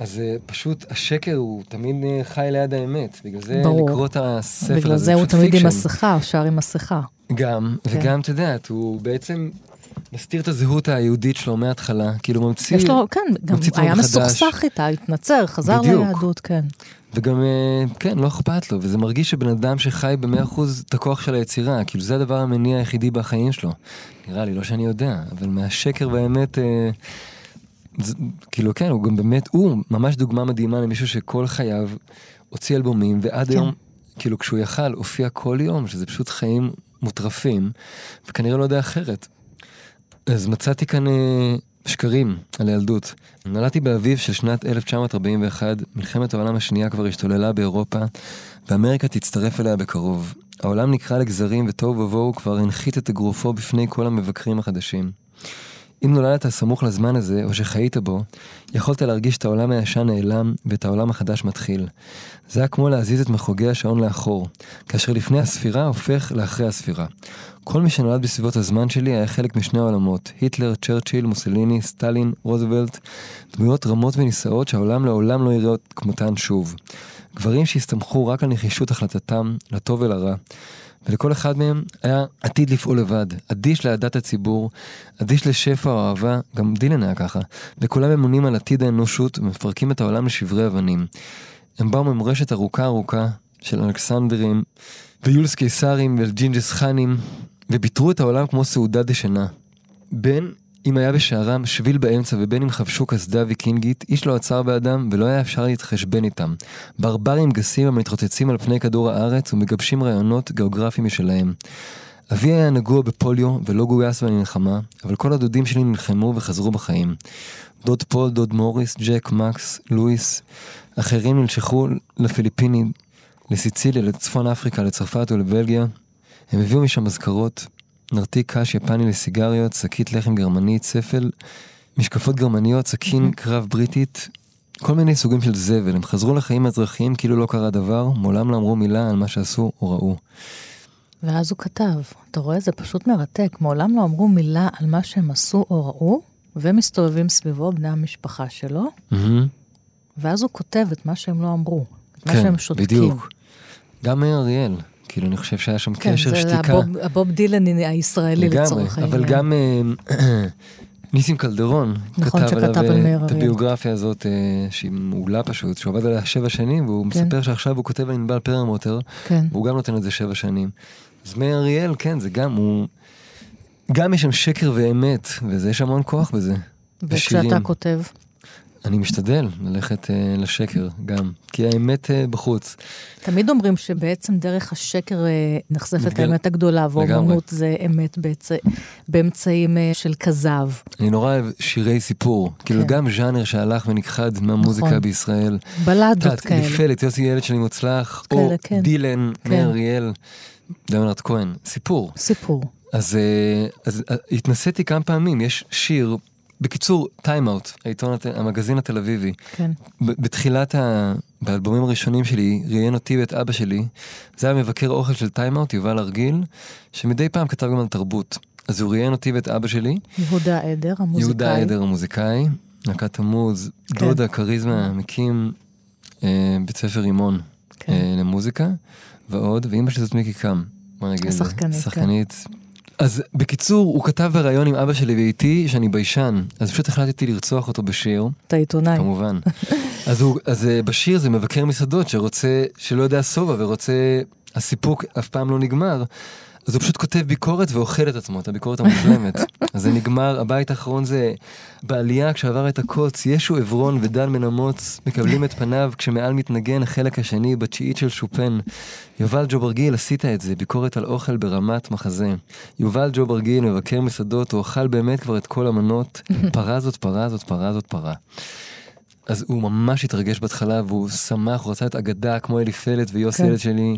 אז אה, פשוט השקר הוא תמיד אה, חי ליד האמת. בגלל זה ברור. לקרוא את הספר הזה, בגלל זה הוא תמיד עם fiction. מסכה, שר עם מסכה. גם, כן. וגם, את יודעת, הוא בעצם מסתיר את הזהות היהודית שלו מההתחלה, כאילו ממציא, יש לו, כן, גם היה. מסוכסך איתה, התנצר, חזר בדיוק. ליהדות, כן. וגם, אה, כן, לא אכפת לו, וזה מרגיש שבן אדם שחי במאה אחוז את הכוח של היצירה, כאילו זה הדבר המניע היחידי בחיים שלו. נראה לי, לא שאני יודע, אבל מהשקר והאמת, אה, זה, כאילו כן, הוא גם באמת, הוא ממש דוגמה מדהימה למישהו שכל חייו הוציא אלבומים, ועד כן. היום, כאילו כשהוא יכל, הופיע כל יום, שזה פשוט חיים מוטרפים, וכנראה לא יודע אחרת. אז מצאתי כאן אה, שקרים על הילדות. נולדתי באביב של שנת 1941, מלחמת העולם השנייה כבר השתוללה באירופה, ואמריקה תצטרף אליה בקרוב. העולם נקרע לגזרים ותוהו ובוהו כבר הנחית את אגרופו בפני כל המבקרים החדשים. אם נולדת סמוך לזמן הזה, או שחיית בו, יכולת להרגיש את העולם הישן נעלם ואת העולם החדש מתחיל. זה היה כמו להזיז את מחוגי השעון לאחור, כאשר לפני הספירה הופך לאחרי הספירה. כל מי שנולד בסביבות הזמן שלי היה חלק משני העולמות, היטלר, צ'רצ'יל, מוסליני, סטלין, רוזוולט, דמויות רמות ונישאות שהעולם לעולם לא יראה כמותן שוב. גברים שהסתמכו רק על נחישות החלטתם, לטוב ולרע. ולכל אחד מהם היה עתיד לפעול לבד, אדיש לאהדת הציבור, אדיש לשפע או אהבה, גם דילן היה ככה, וכולם אמונים על עתיד האנושות ומפרקים את העולם לשברי אבנים. הם באו ממורשת ארוכה ארוכה של אלכסנדרים, ויוליוס קיסרים וג'ינג'ס חאנים, וביתרו את העולם כמו סעודה דשנה. בין אם היה בשערם שביל באמצע ובין אם חבשו קסדה ויקינגית, איש לא עצר בעדם ולא היה אפשר להתחשבן איתם. ברברים גסים המתרוצצים על פני כדור הארץ ומגבשים רעיונות גיאוגרפיים משלהם. אבי היה נגוע בפוליו ולא גויס במלחמה, אבל כל הדודים שלי נלחמו וחזרו בחיים. דוד פול, דוד מוריס, ג'ק, מקס, לואיס, אחרים נשלחו לפיליפינים, לסיציליה, לצפון אפריקה, לצרפת ולבלגיה. הם הביאו משם מזכרות, נרתיק קש יפני לסיגריות, שקית לחם גרמנית, צפל, משקפות גרמניות, סכין קרב בריטית, כל מיני סוגים של זבל. הם חזרו לחיים האזרחיים כאילו לא קרה דבר, מעולם לא אמרו מילה על מה שעשו או ראו. ואז הוא כתב, אתה רואה, זה פשוט מרתק, מעולם לא אמרו מילה על מה שהם עשו או ראו, ומסתובבים סביבו בני המשפחה שלו, מהמם. ואז הוא כותב את מה שהם לא אמרו, את מה כן, שהם שותקים. בדיוק. גם מאיר אריאל, כאילו אני חושב שהיה שם כן, קשר זה שתיקה. הבוב, הבוב דילן הישראלי לגמרי, לצורך העניין. אבל גם אה, ניסים קלדרון נכון, כתב עליו על אה, את. הביוגרפיה הזאת, אה, שהיא מעולה פשוט, שהוא עבד עליה שבע שנים, והוא כן. מספר שעכשיו הוא כותב על ענבל פרמוטר, כן. והוא גם נותן את זה שבע שנים. אז מאיר אריאל, כן, זה גם, הוא... גם יש שם שקר ואמת, וזה יש המון כוח בזה. וכשאתה. כותב, אני משתדל ללכת אה, לשקר גם, כי האמת אה, בחוץ. תמיד אומרים שבעצם דרך השקר אה, נחשפת מתגל- האמת הגדולה, לגמרי. ואומנות זה אמת באצ... באמצעים אה, של כזב. אני נורא אוהב שירי סיפור, כאילו כן. גם ז'אנר שהלך ונכחד מהמוזיקה נכון. בישראל. בלדות כאלה. נפלת, יוסי ילד שלי מוצלח, או כאלה, כן. דילן, כן. מאיר אריאל, ליאונרד כהן, סיפור. סיפור. אז, אז אה, התנסיתי כמה פעמים, יש שיר, בקיצור, טיים-אאוט, העיתון, הת- המגזין התל אביבי. כן. בתחילת ה... באלבומים הראשונים שלי, ראיין אותי ואת אבא שלי, זה היה מבקר אוכל של טיים-אאוט, יובל ארגיל, שמדי פעם כתב גם על תרבות. אז הוא ראיין אותי ואת אבא שלי, יהודה עדר, המוזיקאי. יהודה עדר המוזיקאי, להקת תמוז, כן. דודה כריזמה, מקים אה, בית ספר רימון כן. אה, למוזיקה, ועוד, ואימא שלי זאת מיקי קם, בוא נגיד. את זה. השחקנית, כן. אז בקיצור, הוא כתב בריאיון עם אבא שלי ואיתי שאני ביישן, אז פשוט החלטתי לרצוח אותו בשיר, אתה עיתונאי. כמובן. אז, הוא, אז אה, בשיר זה מבקר מסעדות שרוצה, שלא יודע שובע ורוצה, הסיפוק אף פעם לא נגמר. אז הוא פשוט כותב ביקורת ואוכל את עצמו, את הביקורת המושלמת. אז זה נגמר, הבית האחרון זה בעלייה כשעבר את הקוץ, ישו עברון ודן בן אמוץ מקבלים את פניו כשמעל מתנגן החלק השני בתשיעית של שופן. יובל ג'וברגיל עשית את זה, ביקורת על אוכל ברמת מחזה. יובל ג'וברגיל מבקר מסעדות, הוא אכל באמת כבר את כל המנות, פרה זאת פרה זאת פרה זאת פרה. אז הוא ממש התרגש בהתחלה והוא שמח, הוא רצה את אגדה כמו אליפלת ויוסי כן. ילד שלי.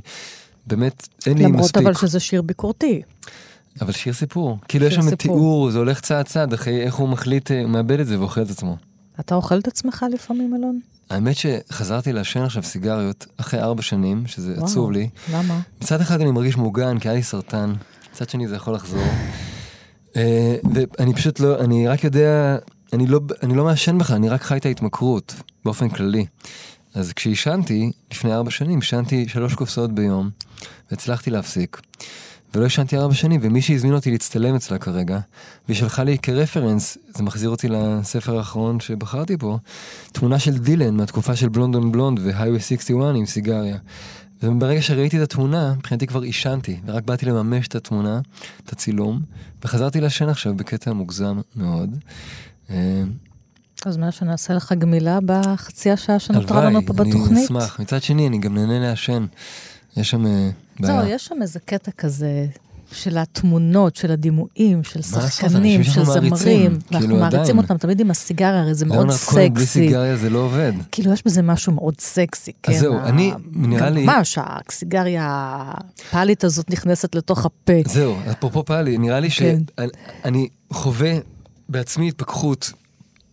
באמת, אין לי למרות מספיק. אבל שזה שיר ביקורתי. אבל שיר סיפור. כאילו יש שיר שם סיפור. תיאור, זה הולך צעד צעד, אחרי איך הוא מחליט, אה, הוא מאבד את זה ואוכל את עצמו. אתה אוכל את עצמך לפעמים, אלון? האמת שחזרתי לעשן עכשיו סיגריות אחרי ארבע שנים, שזה וואו. עצוב לי. למה? מצד אחד אני מרגיש מוגן, כי היה לי סרטן, מצד שני זה יכול לחזור. אה, ואני פשוט לא, אני רק יודע, אני לא, אני לא מעשן בכלל, אני רק חי את ההתמכרות, באופן כללי. אז כשעישנתי, לפני ארבע שנים, עישנתי שלוש קופסאות ביום, והצלחתי להפסיק. ולא עישנתי ארבע שנים, ומי שהזמין אותי להצטלם אצלה כרגע, והיא שלחה לי כרפרנס, זה מחזיר אותי לספר האחרון שבחרתי פה, תמונה של דילן מהתקופה של בלונד און בלונד והיווי 61 עם סיגריה. וברגע שראיתי את התמונה, מבחינתי כבר עישנתי, ורק באתי לממש את התמונה, את הצילום, וחזרתי לעשן עכשיו בקטע מוגזם מאוד. אז מה שנעשה לך גמילה בחצי השעה שנותרה הלוואי, לנו פה אני בתוכנית? אשמח. מצד שני, אני גם נהנה לעשן. יש שם אה, בעיה. זהו, יש שם איזה קטע כזה של התמונות, של הדימויים, של שחקנים, של מעריצים, זמרים. אנחנו כאילו, מעריצים עדיין. אותם תמיד עם הסיגריה, הרי זה מאוד ליאונרד כהן בלי סקסי. סיגריה זה לא עובד. כאילו, יש בזה משהו מאוד סקסי, כן? זהו, ה- אני, נראה לי- ממש, הסיגריה הפאלית הזאת נכנסת לתוך הפה. זהו, אפרופו פאלי, נראה לי כן. שאני חווה בעצמי התפכחות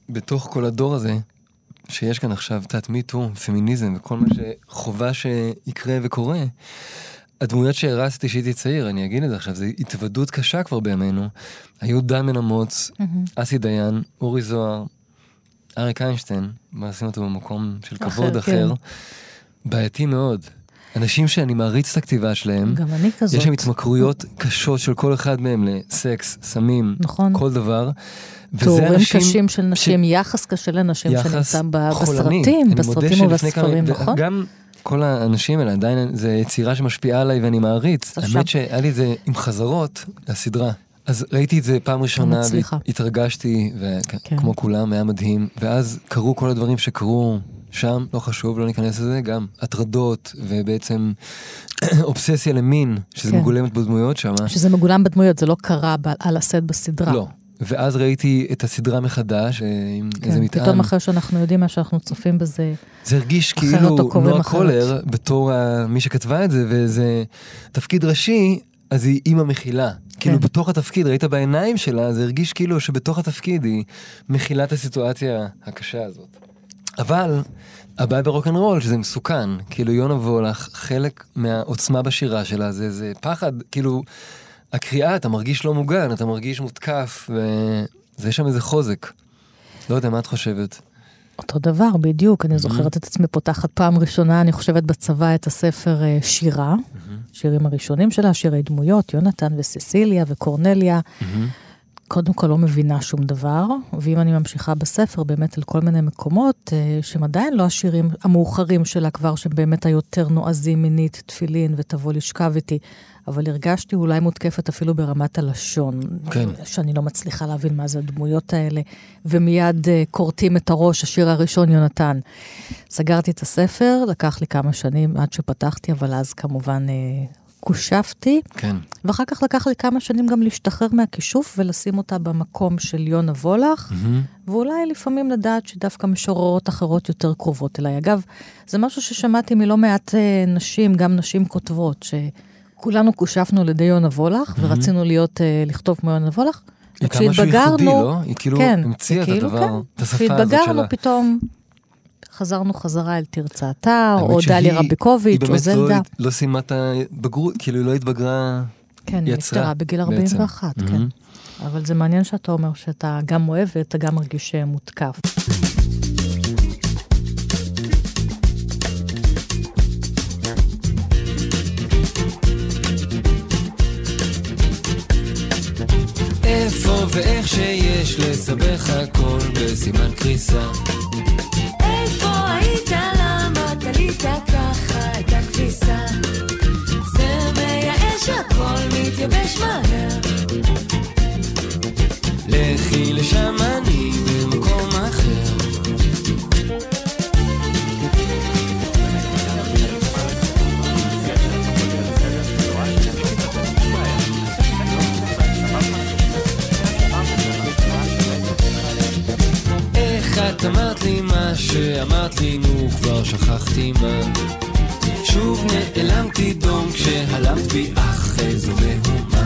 בתוך כל הדור הזה, שיש כאן עכשיו, יודעת, מיטו, פמיניזם וכל מה שחובה שיקרה וקורה. הדמויות שהרצתי כשהייתי צעיר, אני אגיד את זה עכשיו, זו התוודות קשה כבר בימינו. היו דן בן אמוץ, אסי דיין, אורי זוהר, אריק איינשטיין, מה עשינו אותו במקום של כבוד כן. אחר. בעייתי מאוד. אנשים שאני מעריץ את הכתיבה שלהם, גם אני כזאת. יש שם התמכרויות קשות של כל אחד מהם לסקס, סמים, נכון. כל דבר. תיאורים אנשים קשים של נשים, יחס קשה לנשים שנמצא חולני. בסרטים, בסרטים כמה- ובספרים, נכון? גם כל האנשים האלה, עדיין זה יצירה שמשפיעה עליי ואני מעריץ. האמת שהיה לי את זה עם חזרות לסדרה. אז ראיתי את זה פעם ראשונה. והתרגשתי, כן. וכמו כולם, היה מדהים. ואז קרו כל הדברים שקרו שם, לא חשוב, לא ניכנס לזה, גם הטרדות, ובעצם אובססיה למין, שזה כן. מגולמת בדמויות שם. שזה מגולם בדמויות, זה לא קרה על הסט בסדרה. לא. ואז ראיתי את הסדרה מחדש, אה, עם איזה כן, מטען. פתאום אחרי שאנחנו יודעים מה שאנחנו צופים בזה. זה הרגיש כאילו נועה. קולר, בתור מי שכתבה את זה, וזה תפקיד ראשי, אז היא אימא מכילה. כאילו בתוך התפקיד, ראית בעיניים שלה, זה הרגיש כאילו שבתוך התפקיד היא מכילה את הסיטואציה הקשה הזאת. אבל הבעיה ברוקנרול שזה מסוכן, כאילו יונה וולך, חלק מהעוצמה בשירה שלה זה, זה פחד, כאילו, הקריאה, אתה מרגיש לא מוגן, אתה מרגיש מותקף, ויש שם איזה חוזק. לא יודע, מה את חושבת? אותו דבר, בדיוק. אני זוכרת את עצמי פותחת פעם ראשונה, אני חושבת בצבא, את הספר אה, שירה, שירים הראשונים שלה, שירי דמויות, יונתן וססיליה וקורנליה. קודם כל לא מבינה שום דבר, ואם אני ממשיכה בספר, באמת על כל מיני מקומות, אה, שהם עדיין לא השירים המאוחרים שלה כבר, שהם באמת היותר נועזים מינית, תפילין ותבוא לשכב איתי, אבל הרגשתי אולי מותקפת אפילו ברמת הלשון. כן. שאני לא מצליחה להבין מה זה הדמויות האלה, ומיד uh, כורתים את הראש, השיר הראשון, יונתן. סגרתי את הספר, לקח לי כמה שנים עד שפתחתי, אבל אז כמובן uh, קושפתי, כן. ואחר כך לקח לי כמה שנים גם להשתחרר מהכישוף ולשים אותה במקום של יונה וולך, ואולי לפעמים לדעת שדווקא משוררות אחרות יותר קרובות אליי. אגב, זה משהו ששמעתי מלא מעט אה, נשים, גם נשים כותבות, שכולנו קושפנו על ידי יונה וולך, ורצינו להיות, אה, לכתוב כמו יונה וולך. הייתה משהו ייחודי, לא? היא כאילו כן, המציאה את כאילו הדבר, כן. את השפה הזאת כשהתבגרנו שלה. פתאום חזרנו חזרה אל תרצתה, האמת או דליה היא רביקוביץ', או באמת לא זלדה. הת- לא סיימה את הבגרות, כאילו היא לא התבגרה. כן, היא נפטרה בגיל בעצם. 41, כן. אבל זה מעניין שאתה אומר שאתה גם אוהב ואתה גם מרגיש אה, מותקף. ואיך שיש לסבך הכל בסימן קריסה איפה היית? למה תלית ככה את הכביסה? זה מייאש, הכל מתייבש מהר. לכי לשם שאמרת לי, נו כבר שכחתי מה. שוב נעלמתי דום כשהלמת בי, אך איזו מהומה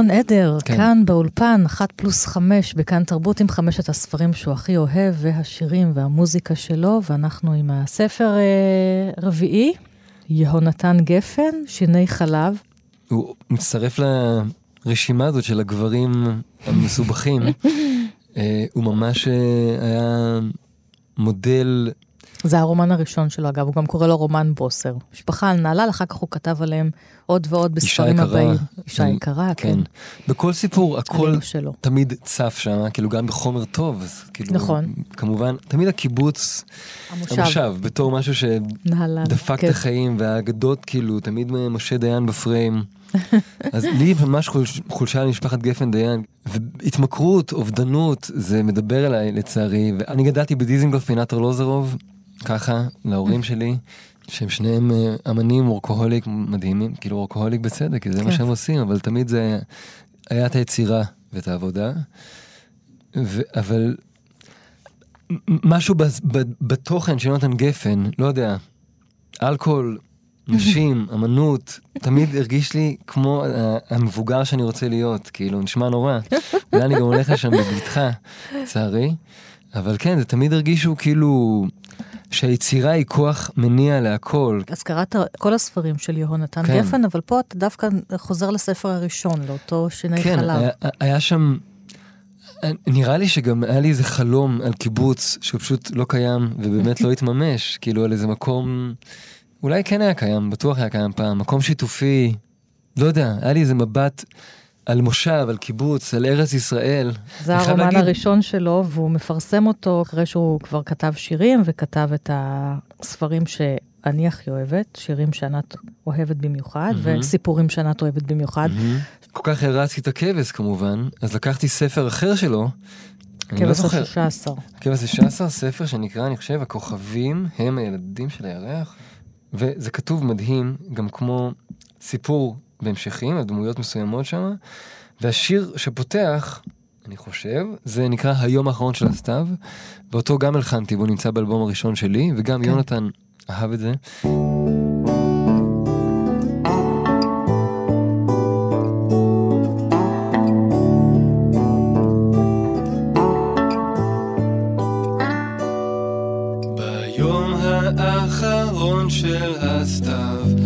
אלון עדר, כן. כאן באולפן, אחת פלוס חמש, בכאן תרבות עם חמשת הספרים שהוא הכי אוהב, והשירים והמוזיקה שלו, ואנחנו עם הספר אה, רביעי, יהונתן גפן, שיני חלב. הוא מצטרף לרשימה הזאת של הגברים המסובכים. אה, הוא ממש אה, היה מודל זה הרומן הראשון שלו, אגב, הוא גם קורא לו רומן בוסר. משפחה על נהלל, אחר כך הוא כתב עליהם עוד ועוד אישה בספרים יקרה. הבאים. אישה יקרה, כן. כן. בכל סיפור הכל שלו. תמיד צף שם, כאילו גם בחומר טוב, אז כאילו, נכון. כמובן, תמיד הקיבוץ, המושב. המושב, בתור משהו. שדפק כן. את החיים, והאגדות כאילו, תמיד משה דיין בפריים. אז לי ממש חולש- חולשה למשפחת גפן דיין, והתמכרות, אובדנות, זה מדבר אליי לצערי, ואני גדלתי בדיזינגוף פינת ארלוזרוב, ככה, להורים שלי. שהם שניהם אה, אמנים וורקוהוליק מדהימים, כאילו וורקוהוליק בצדק, כי זה מה כן. שהם עושים, אבל תמיד זה היה את היצירה ואת העבודה. ו- אבל משהו בז- ב- בתוכן של יונתן גפן, לא יודע, אלכוהול, נשים, אמנות, תמיד הרגיש לי כמו ה- המבוגר שאני רוצה להיות, כאילו, נשמע נורא. אולי אני גם הולך לשם בבטחה, לצערי. אבל כן, זה תמיד הרגישו כאילו שהיצירה היא כוח מניע להכל. אז קראת כל הספרים של יהונתן כן. גפן, אבל פה אתה דווקא חוזר לספר הראשון, לאותו שיני כן, חלב. היה, היה שם, נראה לי שגם היה לי איזה חלום על קיבוץ שהוא פשוט לא קיים ובאמת לא התממש, כאילו על איזה מקום, אולי כן היה קיים, בטוח היה קיים פעם, מקום שיתופי, לא יודע, היה לי איזה מבט על מושב, על קיבוץ, על ארץ ישראל. זה הרומן להגיד- הראשון שלו, והוא מפרסם אותו אחרי שהוא כבר כתב שירים, וכתב את הספרים שאני הכי אוהבת, שירים שענת אוהבת במיוחד, מהמם. וסיפורים שענת אוהבת במיוחד. מהמם. כל כך הרצתי את הכבש כמובן, אז לקחתי ספר אחר שלו, לא כבש השישה עשר. כבש 16, ספר שנקרא, אני חושב, הכוכבים הם הילדים של הירח. וזה כתוב מדהים, גם כמו סיפור בהמשכים, על דמויות מסוימות שם. והשיר שפותח, אני חושב, זה נקרא היום האחרון של הסתיו, ואותו גם הלחנתי, והוא נמצא באלבום הראשון שלי, וגם כן. יונתן אהב את זה. ביום האחרון של הסתיו,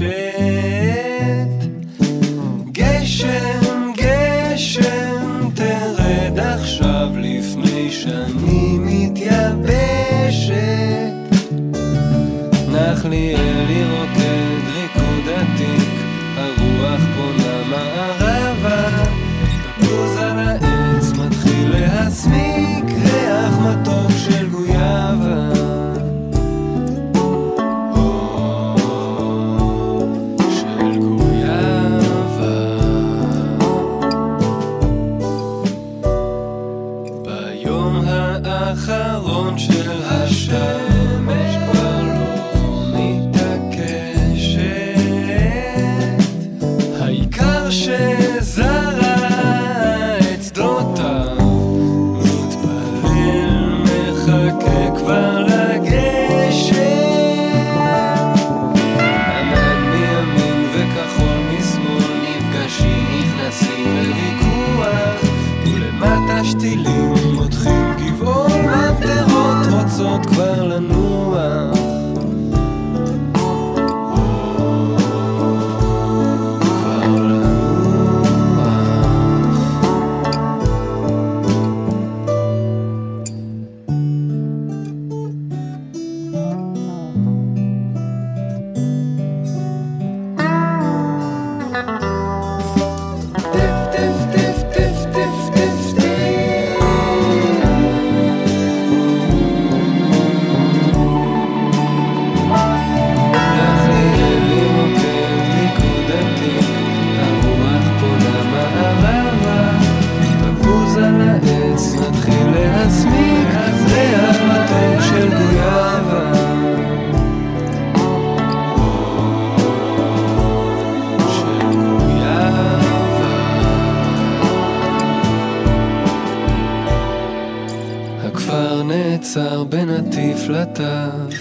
מתרגשת. גשם, גשם, תרד עכשיו לפני שאני מתייבשת. נחליאלי רוקד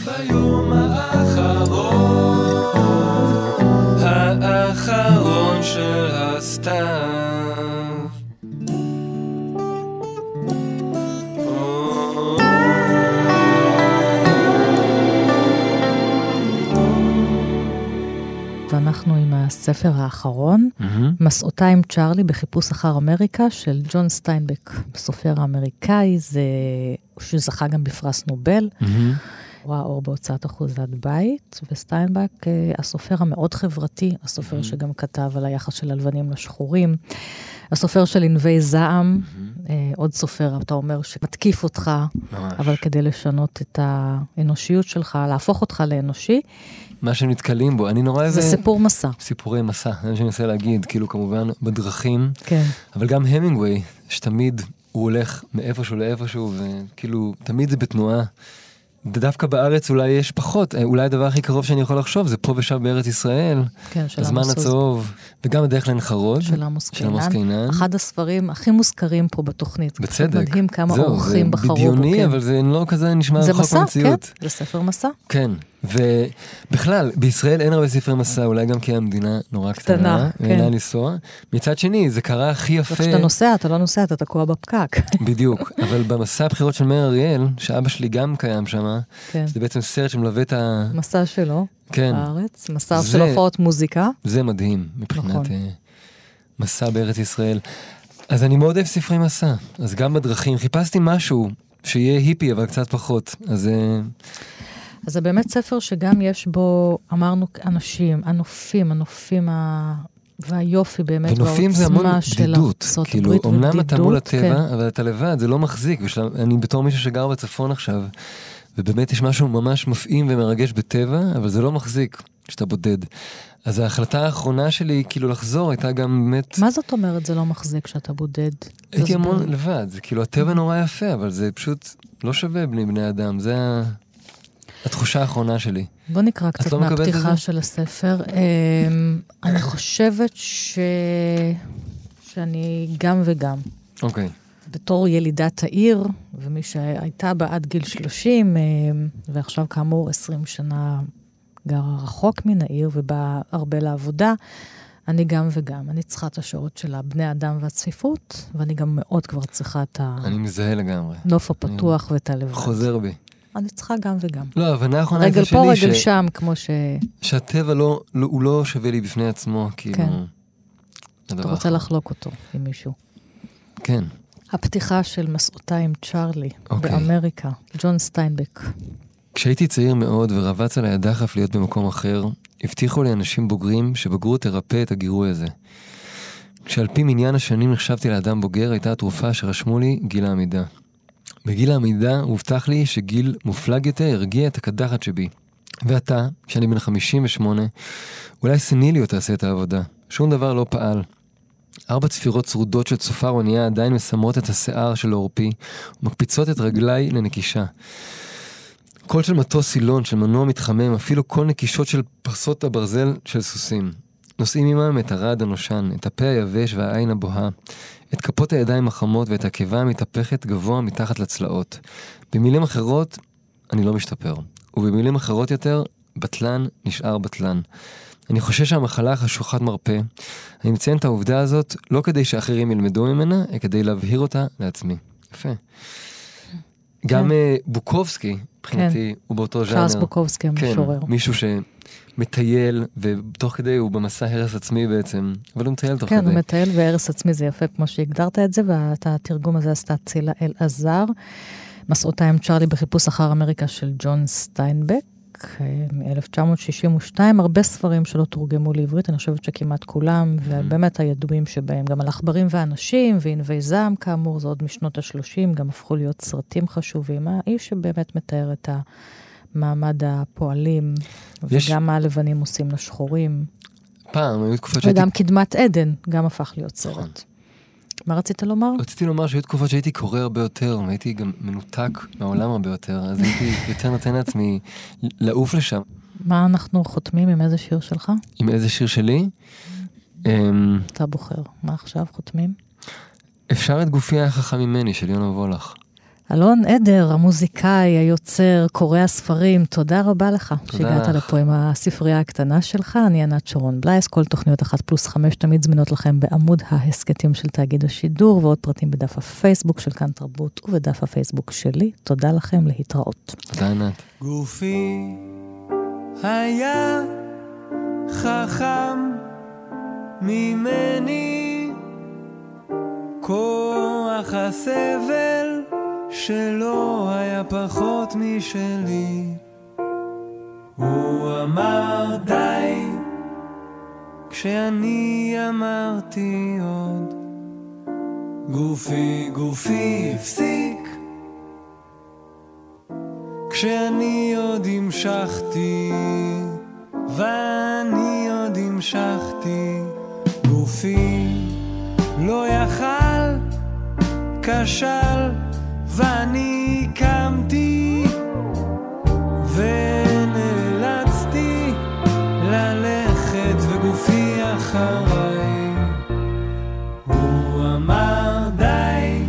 ביום האחרון, האחרון של הסתיו. ואנחנו עם הספר האחרון, מהמם. מסעותיים צ'ארלי בחיפוש אחר אמריקה של ג'ון סטיינבק, סופר האמריקאי, זה, שזכה גם בפרס נובל. מהמם. ראה אור בהוצאת אחוזת בית, וסטיינבק, אה, הסופר המאוד חברתי, הסופר שגם כתב על היחס של הלבנים לשחורים, הסופר של ענבי זעם, אה, עוד סופר, אתה אומר, שמתקיף אותך, ממש. אבל כדי לשנות את האנושיות שלך, להפוך אותך לאנושי, מה שהם נתקלים בו, אני נורא זה איזה... סיפור מסע. סיפורי מסע, זה מה שאני מנסה להגיד, כאילו כמובן בדרכים, כן, אבל גם המינגווי, שתמיד הוא הולך מאיפשהו לאיפשהו, וכאילו, תמיד זה בתנועה. דווקא בארץ אולי יש פחות, אה, אולי הדבר הכי קרוב שאני יכול לחשוב זה פה ושם בארץ ישראל, כן, של הזמן. הצהוב, וגם הדרך לעין חרוד, של עמוס קינן. אחד הספרים הכי מוזכרים פה בתוכנית. בצדק. מדהים כמה זהו, אורחים בחרו בו. זה בדיוני, כן. אבל זה לא כזה נשמע זה רחוק מסע, כן, במציאות. זה ספר מסע. כן, ובכלל, בישראל אין הרבה ספרי מסע, אולי גם כי המדינה נורא קטנה, קטנה, כן. לאן לנסוע. מצד שני, זה קרה הכי יפה. וכשאתה נוסע, אתה לא נוסע, אתה תקוע בפקק. בדיוק, אבל במסע הבחירות של מאיר אריאל, שאבא שלי גם קיים שם, כן. זה בעצם סרט שמלווה את ה... מסע שלו, כן, בארץ, מסע זה- של הופעות מוזיקה. זה מדהים מבחינת נכון. אה, מסע בארץ ישראל. אז אני מאוד אוהב ספרי מסע, אז גם בדרכים חיפשתי משהו שיהיה היפי אבל קצת פחות, אז אה, אז זה באמת ספר שגם יש בו, אמרנו, אנשים, הנופים, הנופים ה... והיופי באמת, ונופים זה המון בדידות, כאילו אמנם אתה מול הטבע, כן. אבל אתה לבד, זה לא מחזיק, אני בתור מישהו שגר בצפון עכשיו, ובאמת יש משהו ממש מפעים ומרגש בטבע, אבל זה לא מחזיק כשאתה בודד. אז ההחלטה האחרונה שלי כאילו לחזור הייתה גם באמת, מה זאת אומרת זה לא מחזיק שאתה בודד? הייתי. המון לבד, זה כאילו הטבע נורא יפה, אבל זה פשוט לא שווה בני בני אדם, זה ה- התחושה האחרונה שלי. בוא נקרא קצת לא מהפתיחה? של הספר. אמ, אני חושבת ש... שאני גם וגם. אוקיי. בתור ילידת העיר, ומי שהייתה בה עד גיל 30, אמ, ועכשיו כאמור 20 שנה גרה רחוק מן העיר ובאה הרבה לעבודה, אני גם וגם. אני צריכה את השעות של הבני אדם והצפיפות, ואני גם מאוד כבר צריכה את אני מזהה לגמרי. הנוף הפתוח ואת הלבד. חוזר בי. אני צריכה גם וגם. לא, ההבנה האחרונה רגל הייתה פה, שלי רגל ש- שם, כמו ש... שהטבע לא, לא, הוא לא שווה לי בפני עצמו, כאילו. כן. הדבר אתה רוצה. לחלוק אותו עם מישהו. כן. הפתיחה של מסעותיים צ'ארלי אוקיי. באמריקה, ג'ון סטיינבק. כשהייתי צעיר מאוד ורבץ על הדחף להיות במקום אחר, הבטיחו לי אנשים בוגרים שבגרות תרפא את הגירוי הזה. כשעל פי מניין השנים נחשבתי לאדם בוגר, הייתה התרופה שרשמו לי גיל העמידה. בגיל העמידה הובטח לי שגיל מופלג יותר ירגיע את הקדחת שבי. ועתה, כשאני בן 58, אולי סניליות תעשה את העבודה. שום דבר לא פעל. ארבע צפירות צרודות של צופר אונייה עדיין מסמרות את השיער של עורפי, ומקפיצות את רגליי לנקישה. קול של מטוס סילון, של מנוע מתחמם, אפילו קול נקישות של פרסות הברזל של סוסים. נושאים עמם את הרעד הנושן, את הפה היבש והעין הבוהה, את כפות הידיים החמות ואת הקיבה המתהפכת גבוה מתחת לצלעות. במילים אחרות, אני לא משתפר. ובמילים אחרות יותר, בטלן נשאר בטלן. אני חושש שהמחלה חשוכת מרפא. אני מציין את העובדה הזאת לא כדי שאחרים ילמדו ממנה, אלא כדי להבהיר אותה לעצמי. יפה. גם אה, בוקובסקי, מבחינתי, הוא באותו ז'אנר. צ'ארלס בוקובסקי כן, המשורר. מישהו שמטייל, ותוך כדי הוא במסע הרס עצמי בעצם, אבל הוא מטייל תוך כן, כדי. הוא מטייל והרס עצמי, זה יפה כמו שהגדרת את זה, ואת התרגום הזה עשתה צילה אלעזר. מסעותיים צ'ארלי בחיפוש אחר אמריקה של ג'ון סטיינבק, אה, מ-1962, הרבה ספרים שלא תורגמו לעברית, אני חושבת שכמעט כולם, ובאמת הידועים שבהם, גם על עכברים ואנשים, וענבי זעם כאמור, זה עוד משנות ה-30, גם הפכו להיות סרטים חשובים. האיש שבאמת מתאר את מעמד הפועלים, יש- וגם מה הלבנים עושים לשחורים. פעם היו תקופות שהייתי... וגם קדמת עדן, גם הפך להיות נכון. סרט. מה רצית לומר? רציתי לומר שהיו תקופות שהייתי קורא הרבה יותר, והייתי גם מנותק מהעולם הרבה יותר, אז הייתי יותר נותן לעצמי לעוף לשם. מה אנחנו חותמים עם איזה שיר שלך? עם איזה שיר שלי? אמ, אתה בוחר. מה עכשיו חותמים? אפשר את גופי היה חכם ממני של יונה וולך. אלון עדר, המוזיקאי, היוצר, קורא הספרים, תודה רבה לך תודה שהגעת לך. לפה עם הספרייה הקטנה שלך. אני ענת שרון בלייס, כל תוכניות אחת פלוס חמש תמיד זמינות לכם בעמוד ההסכתים של תאגיד השידור, ועוד פרטים בדף הפייסבוק של כאן תרבות ובדף הפייסבוק שלי. תודה לכם, להתראות. תודה ענת. גופי היה חכם ממני כוח הסבל שלא היה פחות משלי. הוא אמר די, כשאני אמרתי עוד. גופי גופי הפסיק, כשאני עוד המשכתי, ואני עוד המשכתי. גופי לא יכל, כשל, ואני קמתי, ונאלצתי ללכת וגופי אחריי. הוא אמר די,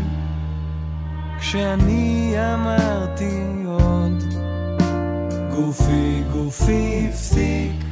כשאני אמרתי עוד. גופי גופי הפסיק